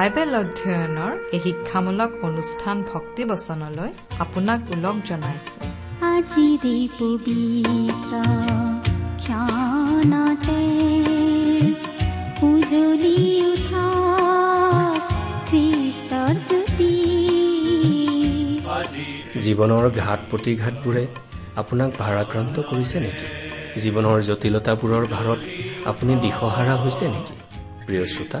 Bible অধ্যয়নৰ এই শিক্ষামূলক অনুষ্ঠান ভক্তি বচনলৈ আপোনাক ওলগ জনাইছো। আজিৰে পবিত্ৰ ক্ষণতে উজলি উঠা খ্ৰীষ্টৰ জ্যোতি। জীৱনৰ ঘাট প্ৰতিঘাতবোৰে আপোনাক ভাৰাক্ৰান্ত কৰিছে নেকি? জীৱনৰ জটিলতাবোৰৰ ভাৰত আপুনি দিশহাৰা হৈছে নেকি? প্ৰিয় শ্ৰোতা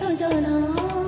到家了呢？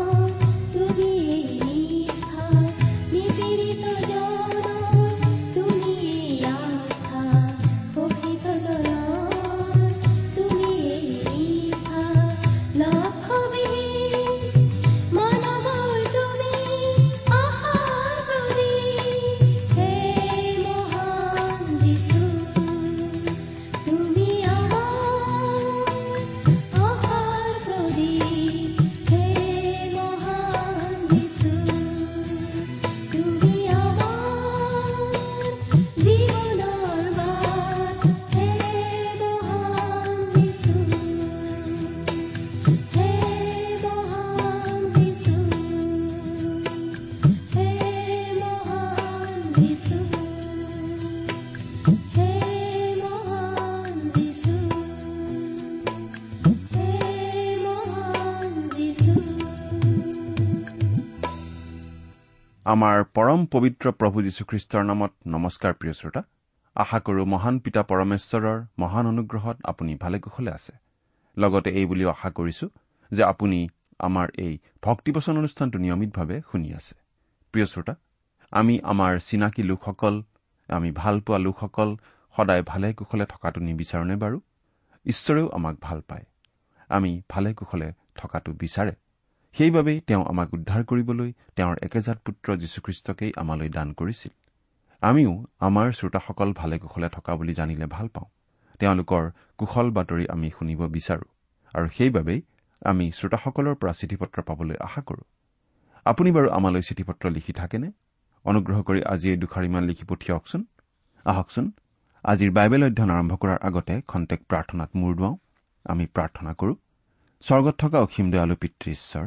আমাৰ পৰম পবিত্ৰ প্ৰভু যীশুখ্ৰীষ্টৰ নামত নমস্কাৰ প্ৰিয় শ্ৰোতা। আশা কৰো মহান পিতা পৰমেশ্বৰৰ মহান অনুগ্ৰহত আপুনি ভালে কুশলে আছে। লগতে এই বুলিও আশা কৰিছো যে আপুনি আমাৰ এই ভক্তিবচন অনুষ্ঠানটো নিয়মিতভাৱে শুনি আছে। প্ৰিয় শ্ৰোতা আমি আমাৰ চিনাকি লোকসকল আমি ভাল পোৱা লোকসকল সদায় ভালে কুশলে থকাটো নিবিচাৰোনে বাৰু? ঈশ্বৰেও আমাক ভাল পায়। আমি ভালে কুশলে থকাটো বিচাৰে। সেইবাবেই তেওঁ আমাক উদ্ধাৰ কৰিবলৈ তেওঁৰ একেজাত পুত্ৰ যীশুখ্ৰীষ্টকেই আমালৈ দান কৰিছিল। আমিও আমাৰ শ্ৰোতাসকল ভালে কুশলে থকা বুলি জানিলে ভাল পাওঁ। তেওঁলোকৰ কুশল বাতৰি আমি শুনিব বিচাৰো আৰু সেইবাবেই আমি শ্ৰোতাসকলৰ পৰা চিঠি পত্ৰ পাবলৈ আশা কৰো। আপুনি বাৰু আমালৈ চিঠি পত্ৰ লিখি থাকেনে? অনুগ্ৰহ কৰি আজি এই দুষাৰিমান লিখি পঠিয়াওকচোন। আহকচোন আজিৰ বাইবেল অধ্যয়ন আৰম্ভ কৰাৰ আগতে খন্তেক প্ৰাৰ্থনাত মূৰ দুৱাওঁ। আমি প্ৰাৰ্থনা কৰো স্বৰ্গত থকা অসীম দয়ালু পিতৃ ঈশ্বৰ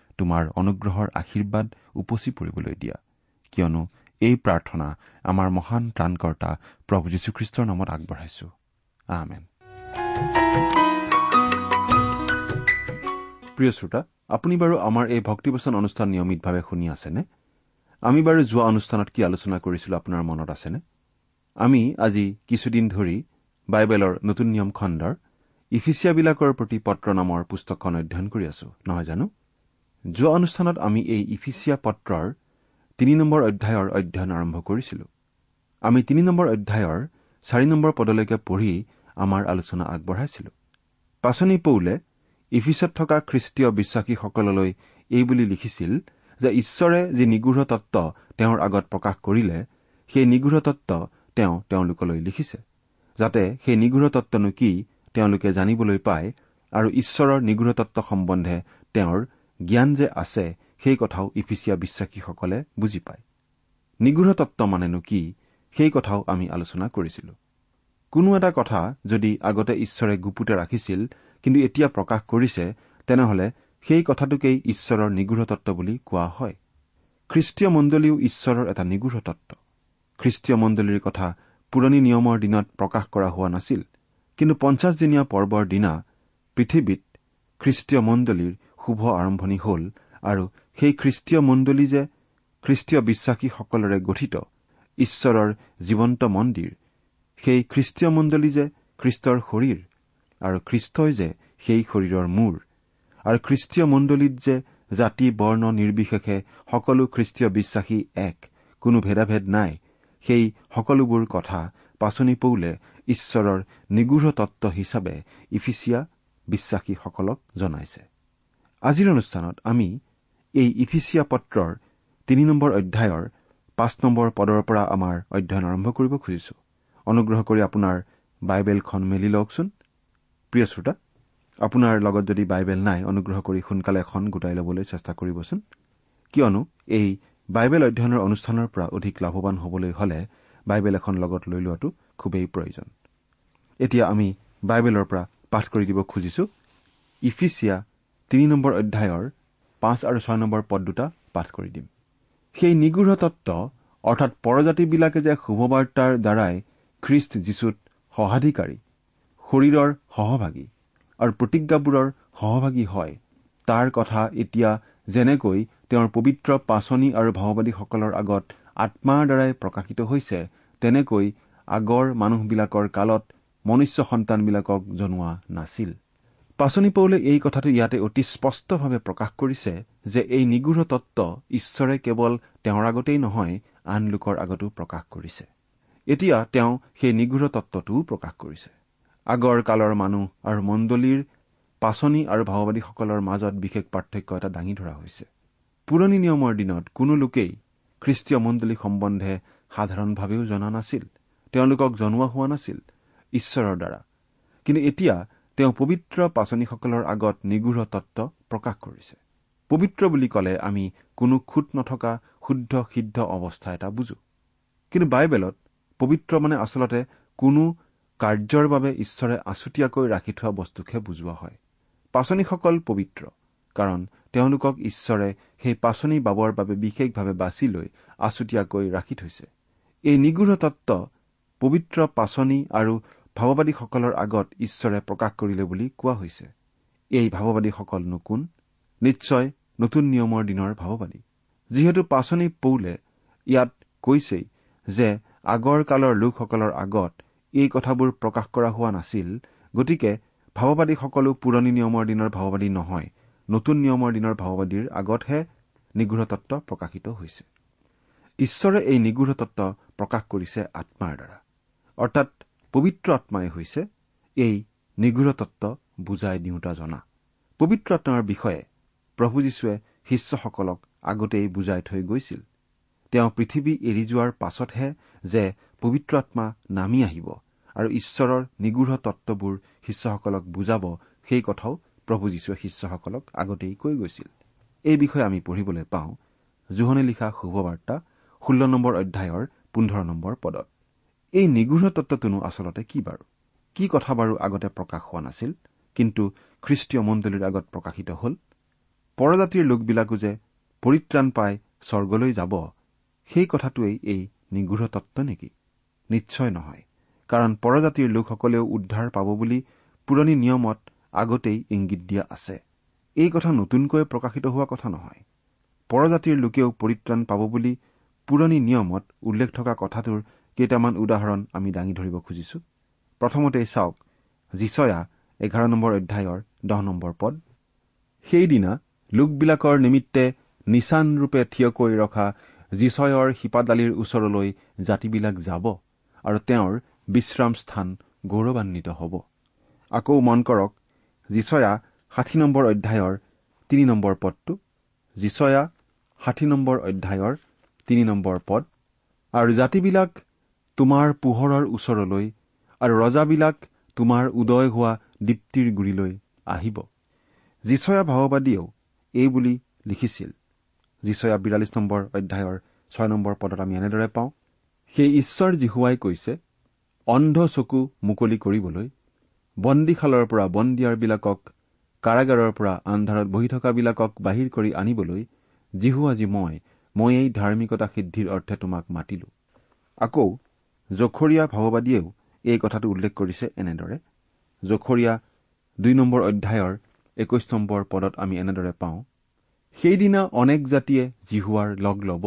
তোমাৰ অনুগ্ৰহৰ আশীৰ্বাদ উপচি পৰিবলৈ দিয়া। কিয়নো এই প্ৰাৰ্থনা আমাৰ মহান ত্ৰাণকৰ্তা প্ৰভু যীশুখ্ৰীষ্টৰ নামত আগবঢ়াইছো। প্ৰিয় শ্ৰোতা আপুনি বাৰু আমাৰ এই ভক্তিবচন অনুষ্ঠান নিয়মিতভাৱে শুনি আছেনে? আমি বাৰু যোৱা অনুষ্ঠানত কি আলোচনা কৰিছিলো আপোনাৰ মনত আছেনে? আমি আজি কিছুদিন ধৰি বাইবেলৰ নতুন নিয়ম খণ্ডৰ ইফিচিয়াবিলাকৰ প্ৰতি পত্ৰ নামৰ পুস্তকখন অধ্যয়ন কৰি আছো নহয় জানো? যোৱা অনুষ্ঠানত আমি এই ইফিচিয়া পত্ৰৰ তিনি নম্বৰ অধ্যায়ৰ অধ্যয়ন আৰম্ভ কৰিছিলো। আমি তিনি নম্বৰ অধ্যায়ৰ চাৰি নম্বৰ পদলৈকে পঢ়ি আমাৰ আলোচনা আগবঢ়াইছিলো। পাচনি পৌলে ইফিচত থকা খ্ৰীষ্টীয় বিশ্বাসীসকললৈ এই বুলি লিখিছিল যে ঈশ্বৰে যি নিগৃঢ় তত্ব তেওঁৰ আগত প্ৰকাশ কৰিলে সেই নিগৃঢ় তত্ব তেওঁ তেওঁলোকলৈ লিখিছে যাতে সেই নিগৃঢ় তত্বনো কি তেওঁলোকে জানিবলৈ পায় আৰু ঈশ্বৰৰ নিগৃঢ় তত্ব সম্বন্ধে তেওঁৰ জ্ঞান যে আছে সেই কথাও ইফিচিয়া বিশ্বাসীসকলে বুজি পায়। নিগৃঢ় তত্ব মানেনো কি সেই কথাও আমি আলোচনা কৰিছিলো। কোনো এটা কথা যদি আগতে ঈশ্বৰে গুপুতে ৰাখিছিল কিন্তু এতিয়া প্ৰকাশ কৰিছে তেনেহলে সেই কথাটোকেই ঈশ্বৰৰ নিগৃঢ় তত্ব বুলি কোৱা হয়। খ্ৰীষ্টীয় মণ্ডলীও ঈশ্বৰৰ এটা নিগৃঢ় তত্ব খ্ৰীষ্টীয় মণ্ডলীৰ কথা পুৰণি নিয়মৰ দিনত প্ৰকাশ কৰা হোৱা নাছিল কিন্তু পঞ্চাছদিনীয়া পৰ্বৰ দিনা পৃথিৱীত খ্ৰীষ্টীয় মণ্ডলীৰ শুভ আৰম্ভণি হ'ল আৰু সেই খ্ৰীষ্টীয় মণ্ডলী যে খ্ৰীষ্টীয় বিশ্বাসীসকলৰে গঠিত ঈশ্বৰৰ জীৱন্ত মন্দিৰ সেই খ্ৰীষ্টীয় মণ্ডলী যে খ্ৰীষ্টৰ শৰীৰ আৰু খ্ৰীষ্টই যে সেই শৰীৰৰ মূৰ আৰু খ্ৰীষ্টীয় মণ্ডলীত যে জাতি বৰ্ণ নিৰ্বিশেষে সকলো খ্ৰীষ্টীয় বিশ্বাসী এক কোনো ভেদাভেদ নাই সেই সকলোবোৰ কথা পাচনি পৌলে ঈশ্বৰৰ নিগৃঢ় তত্ব হিচাপে ইফিচিয়া বিশ্বাসীসকলক জনাইছে। আজিৰ অনুষ্ঠানত আমি এই ইফিচিয়া পত্ৰৰ তিনি নম্বৰ অধ্যায়ৰ পাঁচ নম্বৰ পদৰ পৰা আমাৰ অধ্যয়ন আৰম্ভ কৰিব খুজিছো। অনুগ্ৰহ কৰি আপোনাৰ বাইবেলখন মেলি লওকচোন। প্ৰিয় শ্ৰোতা আপোনাৰ লগত যদি বাইবেল নাই অনুগ্ৰহ কৰি সোনকালে এখন গোটাই ল'বলৈ চেষ্টা কৰিবচোন। কিয়নো এই বাইবেল অধ্যয়নৰ অনুষ্ঠানৰ পৰা অধিক লাভৱান হ'বলৈ হলে বাইবেল এখন লগত লৈ লোৱাটো খুবেই প্ৰয়োজন। এতিয়া আমি বাইবেলৰ পৰা পাঠ কৰি দিব খুজিছো। ইফিচিয়া তিনি নম্বৰ অধ্যায়ৰ পাঁচ আৰু ছয় নম্বৰ পদ দুটা পাঠ কৰি দিম। সেই নিগৃঢ় তত্ব অৰ্থাৎ পৰজাতিবিলাকে যে শুভবাৰ্তাৰ দ্বাৰাই খ্ৰীষ্ট যীশুত সহাধিকাৰী শৰীৰৰ সহভাগী আৰু প্ৰতিজ্ঞাবোৰৰ সহভাগী হয় তাৰ কথা এতিয়া যেনেকৈ তেওঁৰ পবিত্ৰ পাচনি আৰু ভাওবাদীসকলৰ আগত আত্মাৰ দ্বাৰাই প্ৰকাশিত হৈছে তেনেকৈ আগৰ মানুহবিলাকৰ কালত মনুষ্য সন্তানবিলাকক জনোৱা নাছিল। পাচনি পৌলে এই কথাটো ইয়াতে অতি স্পষ্টভাৱে প্ৰকাশ কৰিছে যে এই নিগৃঢ় তত্ব ঈশ্বৰে কেৱল তেওঁৰ আগতেই নহয় আন লোকৰ আগতো প্ৰকাশ কৰিছে। এতিয়া তেওঁ সেই নিগৃঢ় তত্বটোও প্ৰকাশ কৰিছে। আগৰ কালৰ মানুহ আৰু মণ্ডলীৰ পাচনি আৰু ভাওবাদীসকলৰ মাজত বিশেষ পাৰ্থক্য এটা দাঙি ধৰা হৈছে। পুৰণি নিয়মৰ দিনত কোনো লোকেই খ্ৰীষ্টীয় মণ্ডলী সম্বন্ধে সাধাৰণভাৱেও জনা নাছিল। তেওঁলোকক জনোৱা হোৱা নাছিল ঈশ্বৰৰ দ্বাৰা। কিন্তু এতিয়া তেওঁ পবিত্ৰ পাচনীসকলৰ আগত নিগৃঢ় তত্ব প্ৰকাশ কৰিছে। পবিত্ৰ বুলি ক'লে আমি কোনো খুট নথকা শুদ্ধ সিদ্ধ অৱস্থা এটা বুজো। কিন্তু বাইবেলত পবিত্ৰ মানে আচলতে কোনো কাৰ্যৰ বাবে ঈশ্বৰে আছুতীয়াকৈ ৰাখি থোৱা বস্তুকহে বুজোৱা হয়। পাচনীসকল পবিত্ৰ কাৰণ তেওঁলোকক ঈশ্বৰে সেই পাচনি বাবৰ বাবে বিশেষভাৱে বাছি লৈ আছুতীয়াকৈ ৰাখি থৈছে। এই নিগৃঢ় তত্ব পবিত্ৰ পাচনি আৰু ভাৱবাদীসকলৰ আগত ঈশ্বৰে প্ৰকাশ কৰিলে বুলি কোৱা হৈছে। এই ভাৱবাদীসকলনো কোন নিশ্চয় নতুন নিয়মৰ দিনৰ ভাৱবাদী। যিহেতু পাচনি পৌলে ইয়াত কৈছেই যে আগৰ কালৰ লোকসকলৰ আগত এই কথাবোৰ প্ৰকাশ কৰা হোৱা নাছিল গতিকে ভাৱবাদীসকলো পুৰণি নিয়মৰ দিনৰ ভাৱবাদী নহয় নতুন নিয়মৰ দিনৰ ভাৱবাদীৰ আগতহে নিগৃঢ় তত্ব প্ৰকাশিত হৈছে। ঈশ্বৰে এই নিগৃঢ় তত্ব প্ৰকাশ কৰিছে আত্মাৰ দ্বাৰা। অৰ্থাৎ পবিত্ৰ আত্মাই হৈছে এই নিগৃঢ় তত্ব বুজাই দিওঁতা জনা। পবিত্ৰ আত্মাৰ বিষয়ে প্ৰভু যীশুৱে শিষ্যসকলক আগতেই বুজাই থৈ গৈছিল। তেওঁ পৃথিৱী এৰি যোৱাৰ পাছতহে যে পবিত্ৰ আত্মা নামি আহিব আৰু ঈশ্বৰৰ নিগৃঢ় তত্ববোৰ শিষ্যসকলক বুজাব সেই কথাও প্ৰভু যীশুৱে শিষ্যসকলক আগতেই কৈ গৈছিল। এই বিষয়ে আমি পঢ়িবলৈ পাওঁ। জোহনে লিখা শুভবাৰ্তা ষোল্ল নম্বৰ অধ্যায়ৰ পোন্ধৰ নম্বৰ পদত। এই নিগৃঢ় তত্বটোনো আচলতে কি বাৰু? কি কথা বাৰু আগতে প্ৰকাশ হোৱা নাছিল কিন্তু খ্ৰীষ্টীয় মণ্ডলীৰ আগত প্ৰকাশিত হ'ল? পৰজাতিৰ লোকবিলাকো যে পৰিত্ৰাণ পাই স্বৰ্গলৈ যাব সেই কথাটোৱেই এই নিগৃঢ় তত্ব নেকি? নিশ্চয় নহয় কাৰণ পৰজাতিৰ লোকসকলেও উদ্ধাৰ পাব বুলি পুৰণি নিয়মত আগতেই ইংগিত দিয়া আছে। এই কথা নতুনকৈ প্ৰকাশিত হোৱা কথা নহয়। পৰজাতিৰ লোকেও পৰিত্ৰাণ পাব বুলি পুৰণি নিয়মত উল্লেখ থকা কথাটোৰ কেইটামান উদাহৰণ আমি দাঙি ধৰিব খুজিছো। প্ৰথমতেই চাওক জিচয়া এঘাৰ নম্বৰ অধ্যায়ৰ দহ নম্বৰ পদ। সেইদিনা লোকবিলাকৰ নিমিত্তে নিচানৰূপে থিয়কৈ ৰখা জিচয়ৰ শিপাডালিৰ ওচৰলৈ জাতিবিলাক যাব আৰু তেওঁৰ বিশ্ৰাম স্থান গৌৰৱান্বিত হ'ব। আকৌ মন কৰক জিচয়া ষাঠি নম্বৰ অধ্যায়ৰ তিনি নম্বৰ পদটো। জিচয়া ষাঠি নম্বৰ অধ্যায়ৰ তিনি নম্বৰ পদ। আৰু জাতিবিলাক তোমাৰ পোহৰৰ ওচৰলৈ আৰু ৰজাবিলাক তোমাৰ উদয় হোৱা দীপ্তিৰ গুৰিলৈ আহিব। জিচয়া ভাৱবাদীয়েও এই বুলি লিখিছিল। জিচয়া বিৰাল্লিছ নম্বৰ অধ্যায়ৰ ছয় নম্বৰ পদত আমি এনেদৰে পাওঁ সেই ঈশ্বৰ জিহুৱাই কৈছে অন্ধ চকু মুকলি কৰিবলৈ বন্দীশালৰ পৰা বন্দীয়াৰবিলাকক কাৰাগাৰৰ পৰা আন্ধাৰত বহি থকাবিলাকক বাহিৰ কৰি আনিবলৈ জিহু আজি মই মই এই ধাৰ্মিকতা সিদ্ধিৰ অৰ্থে তোমাক মাতিলো। আকৌ জখৰীয়া ভাৱবাদীয়েও এই কথাটো উল্লেখ কৰিছে এনেদৰে। জখৰীয়া দুই নম্বৰ অধ্যায়ৰ একৈশ নম্বৰ পদত আমি এনেদৰে পাওঁ সেইদিনা অনেক জাতিয়ে জিহুৱাৰ লগ ল'ব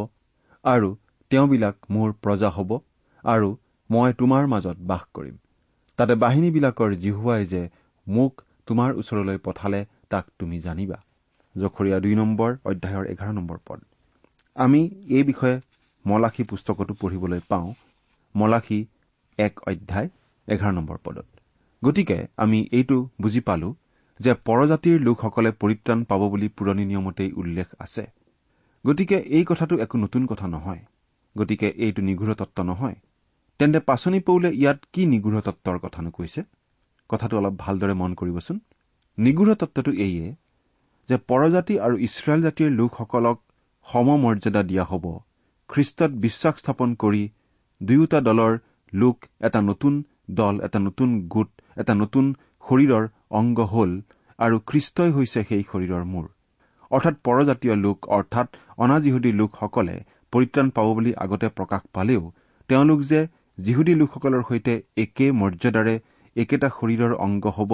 আৰু তেওঁবিলাক মোৰ প্ৰজা হ'ব আৰু মই তোমাৰ মাজত বাস কৰিম। তাতে বাহিনীবিলাকৰ জিহুৱাই যে মোক তোমাৰ ওচৰলৈ পঠালে তাক তুমি জানিবা জখৰীয়া দুই নম্বৰ অধ্যায়ৰ এঘাৰ নম্বৰ পদ। আমি এই বিষয়ে মলাখী পুস্তকতো পঢ়িবলৈ পাওঁ মলাখী এক অধ্যায় এঘাৰ নম্বৰ পদত। গতিকে আমি এইটো বুজি পালো যে পৰজাতিৰ লোকসকলে পৰিত্ৰাণ পাব বুলি পুৰণি নিয়মতেই উল্লেখ আছে। গতিকে এই কথাটো একো নতুন কথা নহয়। গতিকে এইটো নিগৃঢ় তত্ব নহয়। তেন্তে পাচনি পৌলে ইয়াত কি নিগৃঢ় তত্বৰ কথানো কৈছে? কথাটো অলপ ভালদৰে মন কৰিবচোন। নিগৃঢ় তত্বটো এইয়ে যে পৰজাতি আৰু ইছৰাইল জাতিৰ লোকসকলক সমমৰ্যাদা দিয়া হ'ব খ্ৰীষ্টত বিশ্বাস স্থাপন কৰি দুয়োটা দলৰ লোক এটা নতুন দল এটা নতুন গোট এটা নতুন শৰীৰৰ অংগ হ'ল আৰু খ্ৰীষ্টই হৈছে সেই শৰীৰৰ মূৰ। অৰ্থাৎ পৰজাতীয় লোক অৰ্থাৎ অনাজিহুদী লোকসকলে পৰিত্ৰাণ পাব বুলি আগতে প্ৰকাশ পালেও তেওঁলোক যে যিহুদী লোকসকলৰ সৈতে একে মৰ্যাদাৰে একেটা শৰীৰৰ অংগ হ'ব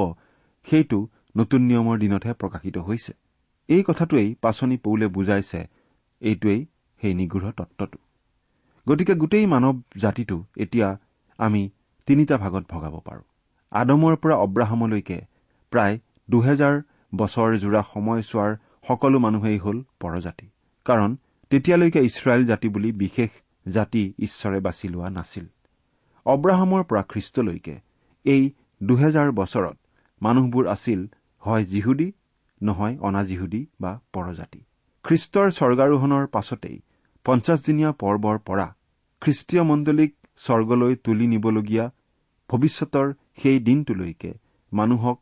সেইটো নতুন নিয়মৰ দিনতহে প্ৰকাশিত হৈছে। এই কথাটোৱেই পাচনি পৌলে বুজাইছে। এইটোৱেই সেই নিগৃঢ় তত্বটো। গতিকে গোটেই মানৱ জাতিটো এতিয়া আমি তিনিটা ভাগত ভগাব পাৰোঁ। আদমৰ পৰা অব্ৰাহামলৈকে প্ৰায় দুহেজাৰ বছৰ জোৰা সময়ছোৱাৰ সকলো মানুহেই হ'ল পৰজাতি। কাৰণ তেতিয়ালৈকে ইছৰাইল জাতি বুলি বিশেষ জাতি ঈশ্বৰে বাছি লোৱা নাছিল। অব্ৰাহামৰ পৰা খ্ৰীষ্টলৈকে এই দুহেজাৰ বছৰত মানুহবোৰ আছিল হয় জিহুদী নহয় অনাজিহুদী বা পৰজাতি। খ্ৰীষ্টৰ স্বৰ্গাৰোহণৰ পাছতেই পঞ্চাছদিনীয়া পৰ্বৰ পৰা খ্ৰীষ্টীয় মণ্ডলীক স্বৰ্গলৈ তুলি নিবলগীয়া ভৱিষ্যতৰ সেই দিনটোলৈকে মানুহক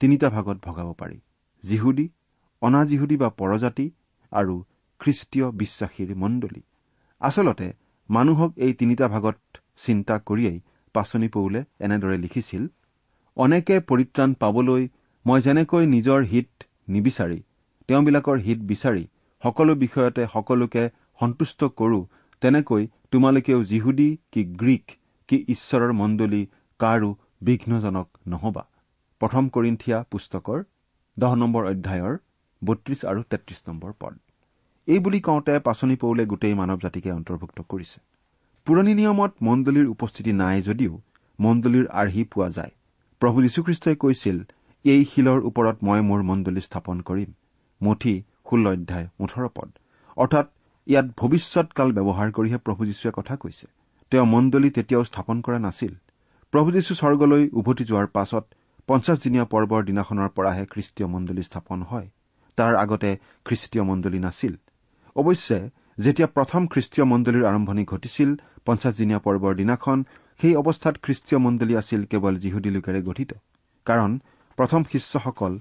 তিনিটা ভাগত ভগাব পাৰি জিহুদী অনাজিহুদী বা পৰজাতি আৰু খ্ৰীষ্টীয় বিশ্বাসীৰ মণ্ডলী। আচলতে মানুহক এই তিনিটা ভাগত চিন্তা কৰিয়েই পাচনি পৌলে এনেদৰে লিখিছিল অনেকে পৰিত্ৰাণ পাবলৈ মই যেনেকৈ নিজৰ হিত নিবিচাৰি তেওঁবিলাকৰ হিত বিচাৰি সকলো বিষয়তে সকলোকে সন্তুষ্ট কৰো তেনেকৈ তোমালোকেও যিহুদী কি গ্ৰীক কি ঈশ্বৰৰ মণ্ডলী কাৰো বিঘ্নজনক নহবা। প্ৰথম কৰিন্ঠিয়া পুস্তকৰ দহ নম্বৰ অধ্যায়ৰ বত্ৰিশ আৰু তেত্ৰিশ নম্বৰ পদ। এই বুলি কওঁতে পাচনি পৌলে গোটেই মানৱ জাতিকে অন্তৰ্ভুক্ত কৰিছে। পুৰণি নিয়মত মণ্ডলীৰ উপস্থিতি নাই যদিও মণ্ডলীৰ আৰ্হি পোৱা যায়। প্ৰভু যীশুখ্ৰীষ্টই কৈছিল এই শিলৰ ওপৰত মই মোৰ মণ্ডলী স্থাপন কৰিম। মঠি ষোল্ল অধ্যায় ওঠৰ পদ। অৰ্থাৎ ইয়াত ভৱিষ্যৎকাল ব্যৱহাৰ কৰিহে প্ৰভু যীশুৱে কথা কৈছে। তেওঁ মণ্ডলী তেতিয়াও স্থাপন কৰা নাছিল। প্ৰভু যীশু স্বৰ্গলৈ উভতি যোৱাৰ পাছত পঞ্চাছদিনীয়া পৰ্বৰ দিনাখনৰ পৰাহে খ্ৰীষ্টীয় মণ্ডলী স্থাপন হয়। তাৰ আগতে খ্ৰীষ্টীয় মণ্ডলী নাছিল। অৱশ্যে যেতিয়া প্ৰথম খ্ৰীষ্টীয় মণ্ডলীৰ আৰম্ভণি ঘটিছিল পঞ্চাছদিনীয়া পৰ্বৰ দিনাখন সেই অৱস্থাত খ্ৰীষ্টীয় মণ্ডলী আছিল কেৱল যিহুদী লোকেৰে গঠিত। কাৰণ প্ৰথম শিষ্যসকল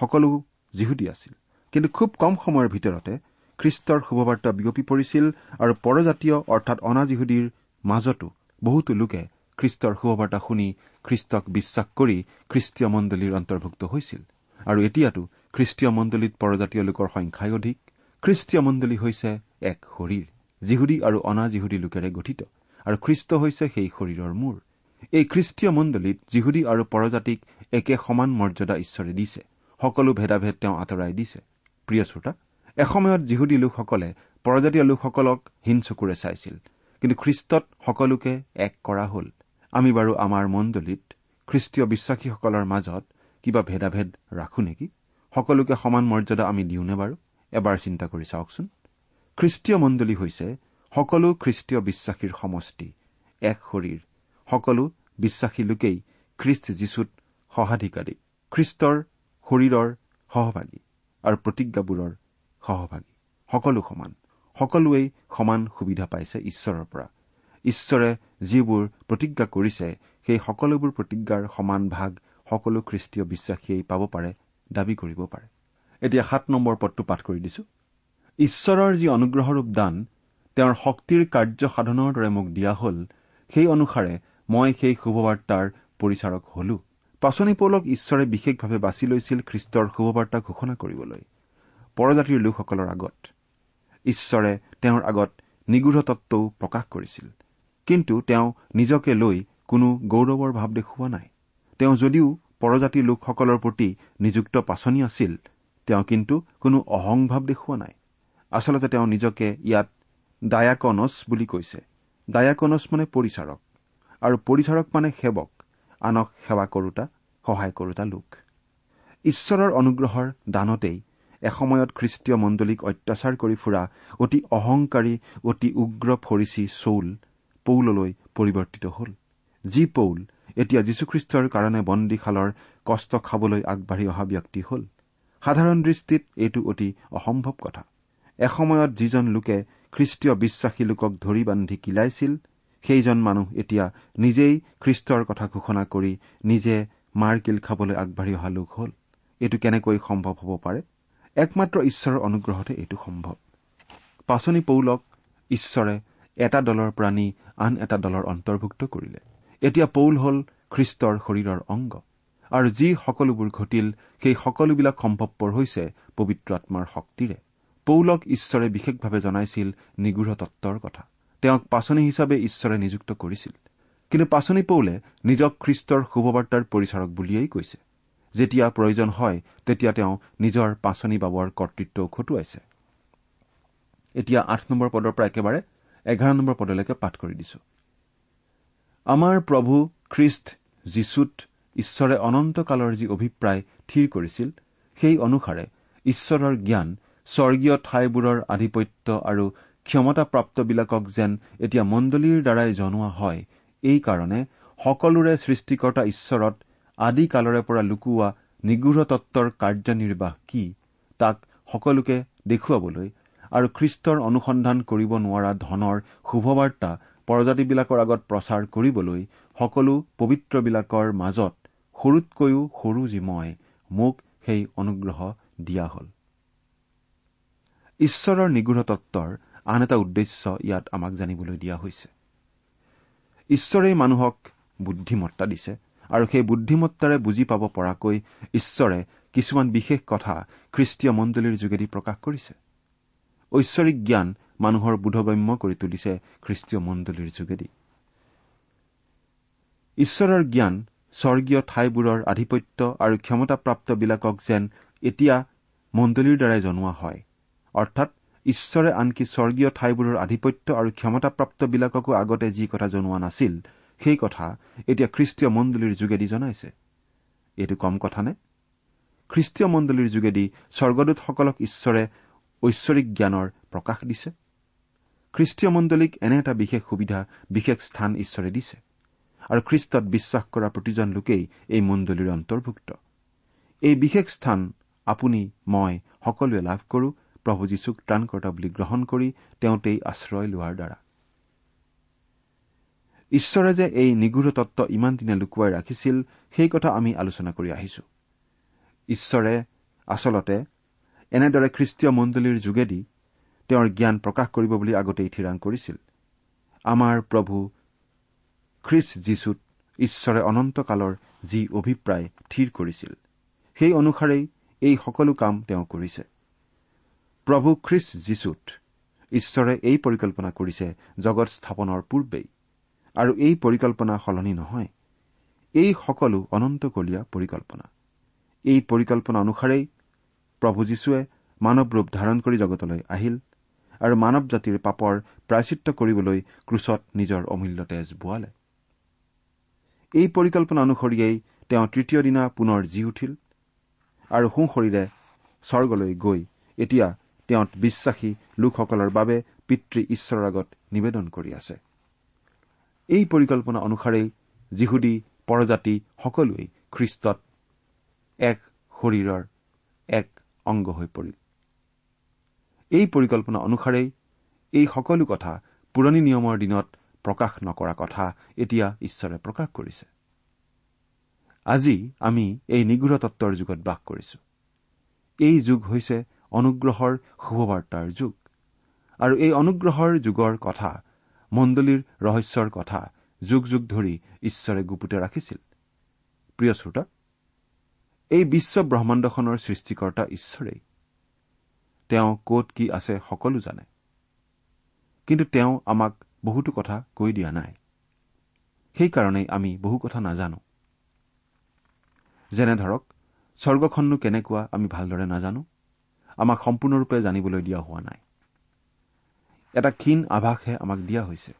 সকলো যিহুদী আছিল। কিন্তু খুব কম সময়ৰ ভিতৰতে খ্ৰীষ্টৰ শুভবাৰ্তা বিয়পি পৰিছিল আৰু পৰজাতীয় অৰ্থাৎ অনা যিহুদীৰ মাজতো বহুতো লোকে খ্ৰীষ্টৰ শুভবাৰ্তা শুনি খ্ৰীষ্টক বিশ্বাস কৰি খ্ৰীষ্টীয় মণ্ডলীৰ অন্তৰ্ভুক্ত হৈছিল। আৰু এতিয়াতো খ্ৰীষ্টীয় মণ্ডলীত পৰজাতীয় লোকৰ সংখ্যাই অধিক। খ্ৰীষ্টীয় মণ্ডলী হৈছে এক শৰীৰ। যিহুদী আৰু অনা যিহুদী লোকেৰে গঠিত। আৰু খ্ৰীষ্ট হৈছে সেই শৰীৰৰ মূৰ। এই খ্ৰীষ্টীয় মণ্ডলীত যিহুদী আৰু পৰজাতিক একে সমান মৰ্যাদা ঈশ্বৰে দিছে। সকলো ভেদাভেদ তেওঁ আঁতৰাই দিছে। প্ৰিয় শ্ৰোতা এসময়ত যিহুদী লোকসকলে পৰজাতীয় লোকসকলক হীন চকুৰে চাইছিল। কিন্তু খ্ৰীষ্টত সকলোকে এক কৰা হ'ল। আমি বাৰু আমাৰ মণ্ডলীত খ্ৰীষ্টীয় বিশ্বাসীসকলৰ মাজত কিবা ভেদাভেদ ৰাখো নেকি? সকলোকে সমান মৰ্যাদা আমি দিওঁনে বাৰু? এবাৰ চিন্তা কৰি চাওকচোন। খ্ৰীষ্টীয় মণ্ডলী হৈছে সকলো খ্ৰীষ্টীয় বিশ্বাসীৰ সমষ্টি এক শৰীৰ। সকলো বিশ্বাসী লোকেই খ্ৰীষ্ট যীশুত সহাধিকাৰী। খ্ৰীষ্টৰ শৰীৰৰ সহভাগী আৰু প্ৰতিজ্ঞাবোৰৰ সহভাগী। সকলো সমান। সকলোৱেই সমান সুবিধা পাইছে ঈশ্বৰৰ পৰা। ঈশ্বৰে যিবোৰ প্ৰতিজ্ঞা কৰিছে সেই সকলোবোৰ প্ৰতিজ্ঞাৰ সমান ভাগ সকলো খ্ৰীষ্টীয় বিশ্বাসীয়ে পাব পাৰে দাবী কৰিব পাৰে। এতিয়া সাত নম্বৰ পদটো পাঠ কৰি দিছো। ঈশ্বৰৰ যি অনুগ্ৰহৰূপ দান তেওঁৰ শক্তিৰ কাৰ্য সাধনৰ দৰে মোক দিয়া হ'ল সেই অনুসাৰে মই সেই শুভবাৰ্তাৰ পৰিচাৰক হলো। পাচনি পৌলক ঈশ্বৰে বিশেষভাৱে বাছি লৈছিল খ্ৰীষ্টৰ শুভবাৰ্তা ঘোষণা কৰিবলৈ। পৰজাতিৰ লোকসকলৰ আগত। ঈশ্বৰে তেওঁৰ আগত নিগূঢ় তত্বও প্ৰকাশ কৰিছিল। কিন্তু তেওঁ নিজকে লৈ কোনো গৌৰৱৰ ভাৱ দেখুওৱা নাই। তেওঁ যদিও পৰজাতিৰ লোকসকলৰ প্ৰতি নিযুক্ত পাচনি আছিল তেওঁ কিন্তু কোনো অহংভাৱ দেখুওৱা নাই। আচলতে তেওঁ নিজকে ইয়াত ডায়াকনছ বুলি কৈছে। ডায়াকনছ মানে পৰিচাৰক আৰু পৰিচাৰক মানে সেৱক আনক সেৱা কৰোতা সহায় কৰোতা লোক। ঈশ্বৰৰ অনুগ্ৰহৰ দানতেই এসময়ত খ্ৰীষ্টীয় মণ্ডলীক অত্যাচাৰ কৰি ফুৰা অতি অহংকাৰী অতি উগ্ৰ ফৰিচী চৌল পৌললৈ পৰিৱৰ্তিত হ'ল। যি পৌল এতিয়া যীশুখ্ৰীষ্টৰ কাৰণে বন্দীশালৰ কষ্ট খাবলৈ আগবাঢ়ি অহা ব্যক্তি হ'ল। সাধাৰণ দৃষ্টিত এইটো অতি অসম্ভৱ কথা। এসময়ত যিজন লোকে খ্ৰীষ্টীয় বিশ্বাসী লোকক ধৰি বান্ধি কিলাইছিল সেইজন মানুহ এতিয়া নিজেই খ্ৰীষ্টৰ কথা ঘোষণা কৰি নিজে মাৰ কিল খাবলৈ আগবাঢ়ি অহা লোক হ'ল। এইটো কেনেকৈ সম্ভৱ হ'ব পাৰে? একমাত্ৰ ঈশ্বৰৰ অনুগ্ৰহতে এইটো সম্ভৱ। পাচনি পৌলক ঈশ্বৰে এটা দলৰ প্ৰাণী আন এটা দলৰ অন্তৰ্ভুক্ত কৰিলে। এতিয়া পৌল হ'ল খ্ৰীষ্টৰ শৰীৰৰ অংগ। আৰু যি সকলোবোৰ ঘটিল সেই সকলোবিলাক সম্ভৱপৰ হৈছে পবিত্ৰ আত্মাৰ শক্তিৰে। পৌলক ঈশ্বৰে বিশেষভাৱে জনাইছিল নিগূঢ় তত্বৰ কথা। তেওঁক পাচনি হিচাপে ঈশ্বৰে নিযুক্ত কৰিছিল। কিন্তু পাচনি পৌলে নিজক খ্ৰীষ্টৰ শুভবাৰ্তাৰ পৰিচাৰক বুলিয়েই কৈছে। যেতিয়া প্ৰয়োজন হয় তেতিয়া তেওঁ নিজৰ পাচনি বাবৰ কৰ্তৃত্বও খটুৱাইছে। এতিয়া আঠ নম্বৰ পদৰ পৰা একেবাৰে এঘাৰ নম্বৰ পদলৈকে পাঠ কৰি দিছো। আমাৰ প্ৰভু খ্ৰীষ্ট যীশুত ঈশ্বৰে অনন্তকালৰ যি অভিপ্ৰায় থিৰ কৰিছিল সেই অনুসাৰে ঈশ্বৰৰ জ্ঞান স্বৰ্গীয় ঠাইবোৰৰ আধিপত্য আৰু ক্ষমতাপ্ৰাপ্তবিলাকক যেন এতিয়া মণ্ডলীৰ দ্বাৰাই জনোৱা হয় এইকাৰণে সকলোৰে সৃষ্টিকৰ্তা ঈশ্বৰত আদি কালৰে পৰা লুকুওৱা নিগূঢ় তত্বৰ কাৰ্যনিৰ্বাহ কি তাক সকলোকে দেখুৱাবলৈ আৰু খ্ৰীষ্টৰ অনুসন্ধান কৰিব নোৱাৰা ধনৰ শুভবাৰ্তা পৰজাতিবিলাকৰ আগত প্ৰচাৰ কৰিবলৈ সকলো পবিত্ৰবিলাকৰ মাজত সৰুতকৈও সৰু যি মই মোক সেই অনুগ্ৰহ দিয়া হ'ল। ঈশ্বৰৰ নিগূঢ় তত্বৰ আন এটা উদ্দেশ্য ইয়াত আমাক জানিবলৈ দিয়া হৈছে। ঈশ্বৰেই মানুহক বুদ্ধিমত্তা দিছে। আৰু সেই বুদ্ধিমত্তাৰে বুজি পাব পৰাকৈ ঈশ্বৰে কিছুমান বিশেষ কথা খ্ৰীষ্টীয় মণ্ডলীৰ যোগেদি প্ৰকাশ কৰিছে। ঐশ্বৰিক জ্ঞান মানুহৰ বোধগম্য কৰি তুলিছে খ্ৰীষ্টীয় মণ্ডলীৰ যোগেদি। ঈশ্বৰৰ জ্ঞান স্বৰ্গীয় ঠাইবোৰৰ আধিপত্য আৰু ক্ষমতাপ্ৰাপ্তবিলাকক যেন এতিয়া মণ্ডলীৰ দ্বাৰাই জনোৱা হয় অৰ্থাৎ ঈশ্বৰে আনকি স্বৰ্গীয় ঠাইবোৰৰ আধিপত্য আৰু ক্ষমতাপ্ৰাপ্তবিলাককো আগতে যি কথা জনোৱা নাছিল সেই কথা এতিয়া খ্ৰীষ্টীয় মণ্ডলীৰ যোগেদি জনাইছে। এইটো কম কথা নে? খ্ৰীষ্টীয় মণ্ডলীৰ যোগেদি স্বৰ্গদূতসকলক ঈশ্বৰে ঐশ্বৰিক জ্ঞানৰ প্ৰকাশ দিছে। খ্ৰীষ্টীয় মণ্ডলীক এনে এটা বিশেষ সুবিধা বিশেষ স্থান ঈশ্বৰে দিছে। আৰু খ্ৰীষ্টত বিশ্বাস কৰা প্ৰতিজন লোকেই এই মণ্ডলীৰ অন্তৰ্ভুক্ত। এই বিশেষ স্থান আপুনি মই সকলোৱে লাভ কৰো প্ৰভু যীশুক ত্ৰাণকৰ্তা বুলি গ্ৰহণ কৰি তেওঁতেই আশ্ৰয় লোৱাৰ দ্বাৰা। ঈশ্বৰে যে এই নিগূঢ় তত্ব ইমান দিনে লুকুৱাই ৰাখিছিল সেই কথা আমি আলোচনা কৰি আহিছো। ঈশ্বৰে আচলতে এনেদৰে খ্ৰীষ্টীয় মণ্ডলীৰ যোগেদি তেওঁৰ জ্ঞান প্ৰকাশ কৰিব বুলি আগতেই থিৰাং কৰিছিল। আমাৰ প্ৰভু খ্ৰীষ্ট যীশুত ঈশ্বৰে অনন্তকালৰ যি অভিপ্ৰায় থিৰ কৰিছিল সেই অনুসাৰেই এই সকলো কাম তেওঁ কৰিছে। প্ৰভু খ্ৰীষ্ট যীশুত ঈশ্বৰে এই পৰিকল্পনা কৰিছে জগত স্থাপনৰ পূৰ্বেই। আৰু এই পৰিকল্পনা সলনি নহয়। এই সকলো অনন্তকলীয়া পৰিকল্পনা। এই পৰিকল্পনা অনুসাৰেই প্ৰভু যীশুৱে মানৱ ৰূপ ধাৰণ কৰি জগতলৈ আহিল আৰু মানৱ জাতিৰ পাপৰ প্ৰায়চিত্ৰ কৰিবলৈ ক্ৰুচত নিজৰ অমূল্য তেজ বোৱালে। এই পৰিকল্পনা অনুসৰিয়েই তেওঁ তৃতীয় দিনা পুনৰ জি উঠিল আৰু সোঁশৰীৰে স্বৰ্গলৈ গৈ এতিয়া তেওঁত বিশ্বাসী লোকসকলৰ বাবে পিতৃ ঈশ্বৰৰ আগত নিবেদন কৰি আছে। এই পৰিকল্পনা অনুসাৰেই যিহুদী পৰজাতি সকলোৱেই খ্ৰীষ্টত এক শৰীৰৰ এক অংগ হৈ পৰিল। এই পৰিকল্পনা অনুসাৰেই এই সকলো কথা পুৰণি নিয়মৰ দিনত প্ৰকাশ নকৰা কথা এতিয়া ঈশ্বৰে প্ৰকাশ কৰিছে। আজি আমি এই নিগৃঢ় তত্বৰ যুগত বাস কৰিছো। এই যুগ হৈছে অনুগ্ৰহৰ শুভবাৰ্তাৰ যুগ। আৰু এই অনুগ্ৰহৰ যুগৰ কথা মণ্ডলীৰ ৰহস্যৰ কথা যুগ যুগ ধৰি ঈশ্বৰে গুপুতে ৰাখিছিল। প্ৰিয় শ্ৰোতা এই বিশ্ব ব্ৰহ্মাণ্ডখনৰ সৃষ্টিকৰ্তা ঈশ্বৰেই। তেওঁ কত কি আছে সকলো জানে। কিন্তু তেওঁ আমাক বহুতো কথা কৈ দিয়া নাই। সেইকাৰণেই আমি বহু কথা নাজানো। যেনে ধৰক স্বৰ্গখননো কেনেকুৱা আমি ভালদৰে নাজানো। আমাক সম্পূৰ্ণৰূপে জানিবলৈ দিয়া হোৱা নাই। এটা ক্ষীণ আভাসহে আমাক দিয়া হৈছে।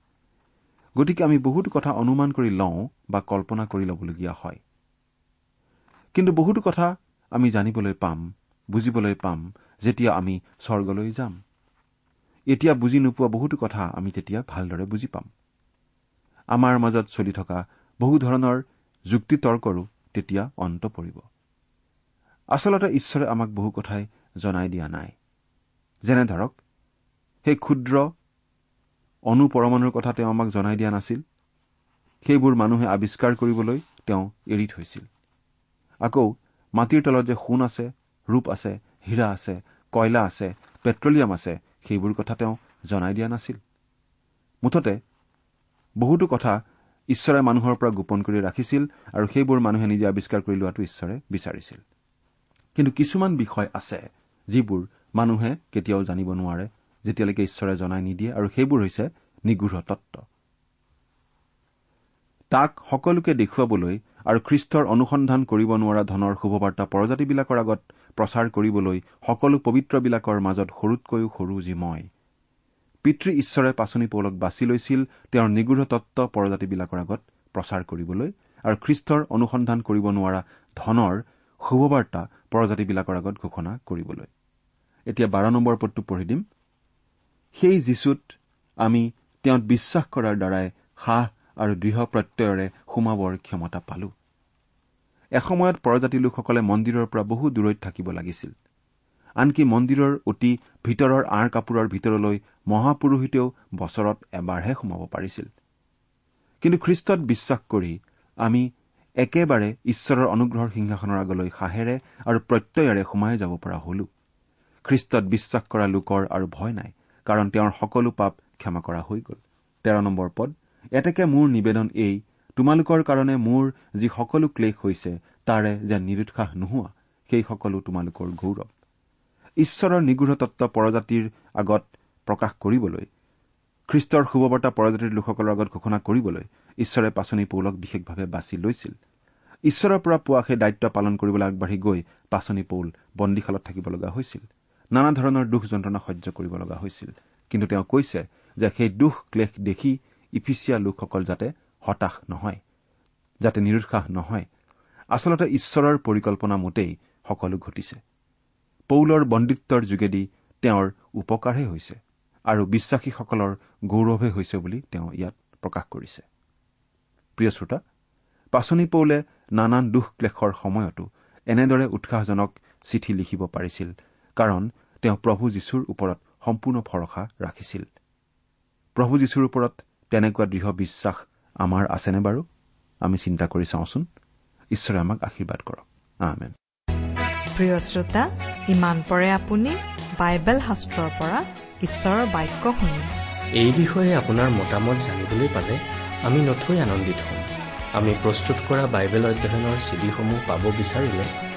গতিকে আমি বহুতো কথা অনুমান কৰি লওঁ বা কল্পনা কৰি ল'বলগীয়া হয়। কিন্তু বহুতো কথা আমি জানিবলৈ পাম বুজিবলৈ পাম যেতিয়া আমি স্বৰ্গলৈ যাম। এতিয়া বুজি নোপোৱা বহুতো কথা আমি তেতিয়া ভালদৰে বুজি পাম। আমাৰ মাজত চলি থকা বহু ধৰণৰ যুক্তি তৰ্কৰো তেতিয়া অন্ত পৰিব। আচলতে ঈশ্বৰে আমাক বহু কথাই জনাই দিয়া নাই। যেনে ধৰক সেই ক্ষুদ্ৰ অনুপৰমাণুৰ কথা তেওঁ আমাক জনাই দিয়া নাছিল। সেইবোৰ মানুহে আৱিষ্কাৰ কৰিবলৈ তেওঁ এৰি থৈছিল আকৌ মাটিৰ তলত যে সোণ আছে ৰূপ আছে হীৰা আছে কয়লা আছে পেট্ৰলিয়াম আছে সেইবোৰ কথা তেওঁ জনাই দিয়া নাছিল। মুঠতে বহুতো কথা ঈশ্বৰে মানুহৰ পৰা গোপন কৰি ৰাখিছিল আৰু সেইবোৰ মানুহে নিজে আৱিষ্কাৰ কৰি লোৱাটো ঈশ্বৰে বিচাৰিছিল। কিন্তু কিছুমান বিষয় আছে যিবোৰ মানুহে কেতিয়াও জানিব নোৱাৰে। যেতিয়ালৈকে ঈশ্বৰে জনাই নিদিয়ে আৰু সেইবোৰ হৈছে নিগৃঢ় তত্ব তাক সকলোকে দেখুৱাবলৈ আৰু খ্ৰীষ্টৰ অনুসন্ধান কৰিব নোৱাৰা ধনৰ শুভবাৰ্তা পৰজাতিবিলাকৰ আগত প্ৰচাৰ কৰিবলৈ সকলো পবিত্ৰবিলাকৰ মাজত সৰুতকৈও সৰু যি মই। পিতৃ ঈশ্বৰে পাচনি পৌলক বাছি লৈছিল তেওঁৰ নিগৃঢ় তত্ব পৰজাতিবিলাকৰ আগত প্ৰচাৰ কৰিবলৈ আৰু খ্ৰীষ্টৰ অনুসন্ধান কৰিব নোৱাৰা ধনৰ শুভবাৰ্তা পৰজাতিবিলাকৰ আগত ঘোষণা কৰিবলৈ। এতিয়া বাৰ নম্বৰ পদটো পঢ়ি দিম। সেই যীচুত আমি তেওঁত বিশ্বাস কৰাৰ দ্বাৰাই সাহ আৰু দৃঢ় প্ৰত্যয়েৰে সোমাবৰ ক্ষমতা পালো। এসময়ত পৰজাতি লোকসকলে মন্দিৰৰ পৰা বহু দূৰৈত থাকিব লাগিছিল। আনকি মন্দিৰৰ অতি ভিতৰৰ আঁৰ কাপোৰৰ ভিতৰলৈ মহাপুৰোহিতেও বছৰত এবাৰহে সোমাব পাৰিছিল। কিন্তু খ্ৰীষ্টত বিশ্বাস কৰি আমি একেবাৰে ঈশ্বৰৰ অনুগ্ৰহৰ সিংহাসনৰ আগলৈ সাহেৰে আৰু প্ৰত্যয়েৰে সোমাই যাব পৰা হলো। খ্ৰীষ্টত বিশ্বাস কৰা লোকৰ আৰু ভয় নাই। কাৰণ তেওঁৰ সকলো পাপ ক্ষমা কৰা হৈ গ'ল। তেৰ নম্বৰ পদ এতেকে মোৰ নিবেদন এই তোমালোকৰ কাৰণে মোৰ যি সকলো ক্লেশ হৈছে তাৰে যেন নিৰুৎসাহ নোহোৱা সেই সকলো তোমালোকৰ গৌৰৱ। ঈশ্বৰৰ নিগৃঢ় তত্ব পৰজাতিৰ আগত প্ৰকাশ কৰিবলৈ খ্ৰীষ্টৰ শুভবাৰ্তা পৰজাতিৰ লোকসকলৰ আগত ঘোষণা কৰিবলৈ ঈশ্বৰে পাচনি পৌলক বিশেষভাৱে বাছি লৈছিল। ঈশ্বৰৰ পৰা পোৱা সেই দায়িত্ব পালন কৰিবলৈ আগবাঢ়ি গৈ পাচনি পৌল বন্দীশালত থাকিব লগা হৈছিল। নানা ধৰণৰ দুখ যন্ত্ৰণা সহ্য কৰিব লগা হৈছিল। কিন্তু তেওঁ কৈছে যে সেই দুখ ক্লেশ দেখি ইফিচিয়া লোকসকল যাতে হতাশ নহয় যাতে নিৰুৎসাহ নহয়। আচলতে ঈশ্বৰৰ পৰিকল্পনা মতেই সকলো ঘটিছে। পৌলৰ বন্দিত্বৰ যোগেদি তেওঁৰ উপকাৰহে হৈছে আৰু বিশ্বাসীসকলৰ গৌৰৱহে হৈছে বুলি তেওঁ ইয়াত প্ৰকাশ কৰিছে। প্ৰিয় শ্ৰোতা পাচনি পৌলে নানান দুখ ক্লেশৰ সময়তো এনেদৰে উৎসাহজনক চিঠি লিখিব পাৰিছিল কাৰণ তেওঁ প্ৰভু যীশুৰ ওপৰত সম্পূৰ্ণ ভৰসা ৰাখিছিল। প্ৰভু যীশুৰ ওপৰত তেনেকুৱা দৃঢ় বিশ্বাস আমাৰ আছেনে বাৰু? আমি চিন্তা কৰি চাওঁচোন। ঈশ্বৰে আমাক আশীৰ্বাদ কৰক। আমেন। প্ৰিয় শ্ৰোতা ইমান পৰে আপুনি বাইবেল শাস্ত্ৰৰ পৰা ঈশ্বৰৰ বাক্য শুনিলে এই বিষয়ে আপোনাৰ মতামত জানিবলৈ পালে আমি নথৈ আনন্দিত হ'ম। আমি প্ৰস্তুত কৰা বাইবেল অধ্যয়নৰ চিডিসমূহ পাব বিচাৰিলে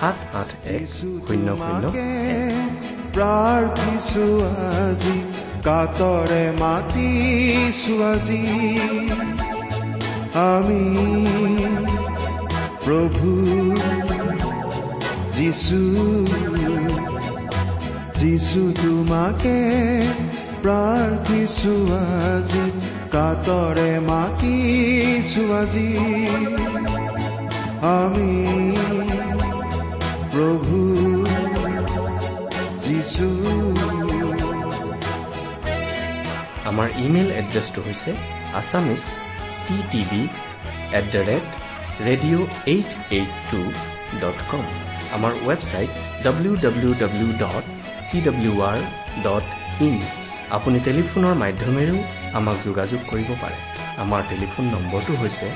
সাত আঠ এক শূন্য শূন্য। প্ৰাৰ্থিছো আজি কাতৰে মাতিছো আজি আমি প্ৰভু যিছু যিছু তোমাকে প্ৰাৰ্থিছো আজি কাতৰে মাতিছো আজি আমি প্ৰভু যিছু আমাৰ ইমেইল এড্ৰেছটো হৈছে Assamese T TV at the rate radio' eight eight two dot com আমাৰ website W W W dot T W R dot in আপুনি টেলিফোনৰ মাধ্যমেৰেও আমাক যোগাযোগ কৰিব পাৰে। আমাৰ টেলিফোন নম্বৰটো হৈছে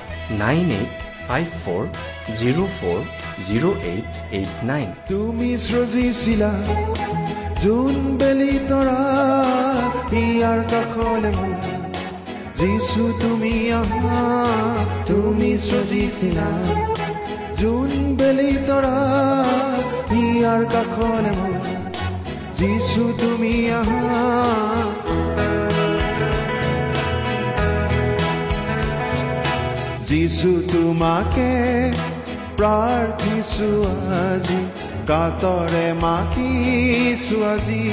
nine eight five four zero' four zero' eight eight nine. তুমি সৃজিছিলা যোন বেলি তৰা ইয়াৰ কাষলে যিছু তুমি আহা তুমি সৃজিছিলা যোন বেলি তৰা ইয়াৰ কাষলে যিছু তুমি আহা যিছু তোমাকে প্ৰাৰ্থিছো আজি কাতৰে মাতিছো আজি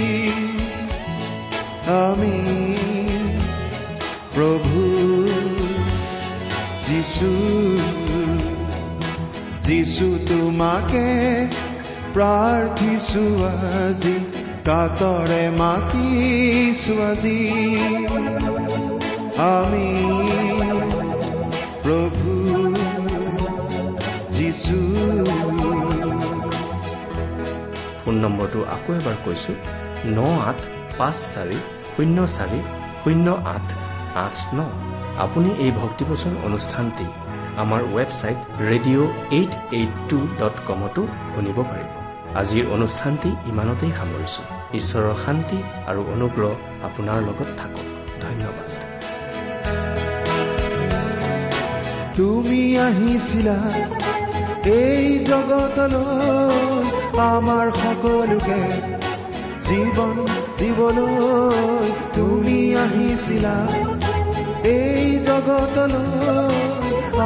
আমি প্ৰভু যিছু যিছু তোমাকে প্ৰাৰ্থিছো আজি কাতৰে মাতিছো আজি আমি ফোন নম্বৰটো আকৌ এবাৰ কৈছো ন আঠ পাঁচ চাৰি শূন্য চাৰি শূন্য আঠ আঠ ন। আপুনি এই ভক্তিপচন অনুষ্ঠানটি আমাৰ website radio' eight eight two dot কমতো শুনিব পাৰিব। আজিৰ অনুষ্ঠানটি ইমানতেই সামৰিছো। ঈশ্বৰৰ শান্তি আৰু অনুগ্ৰহ আপোনাৰ লগত থাকক। ধন্যবাদ। তুমি আহিছিলা এই জগতলৈ আমাৰ সকলোকে জীৱন দিবলৈ তুমি আহিছিলা। এই জগতলৈ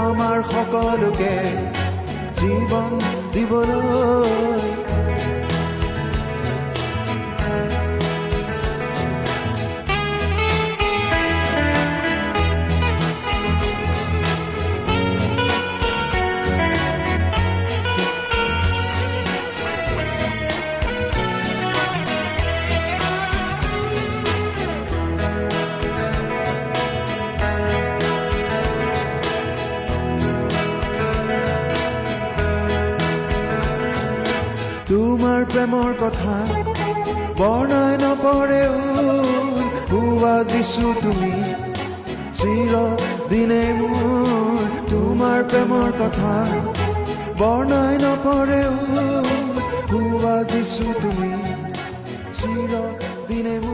আমাৰ সকলোকে জীৱন দিবলৈ প্ৰেমৰ কথা। বৰ্ণাই নপৰেও হোৱা দিছো তুমি। চিৰ দিনে মোৰ তোমাৰ প্ৰেমৰ কথা। বৰ্ণাই নপৰেও হোৱা দিছো তুমি। চিৰ দিনে মোৰ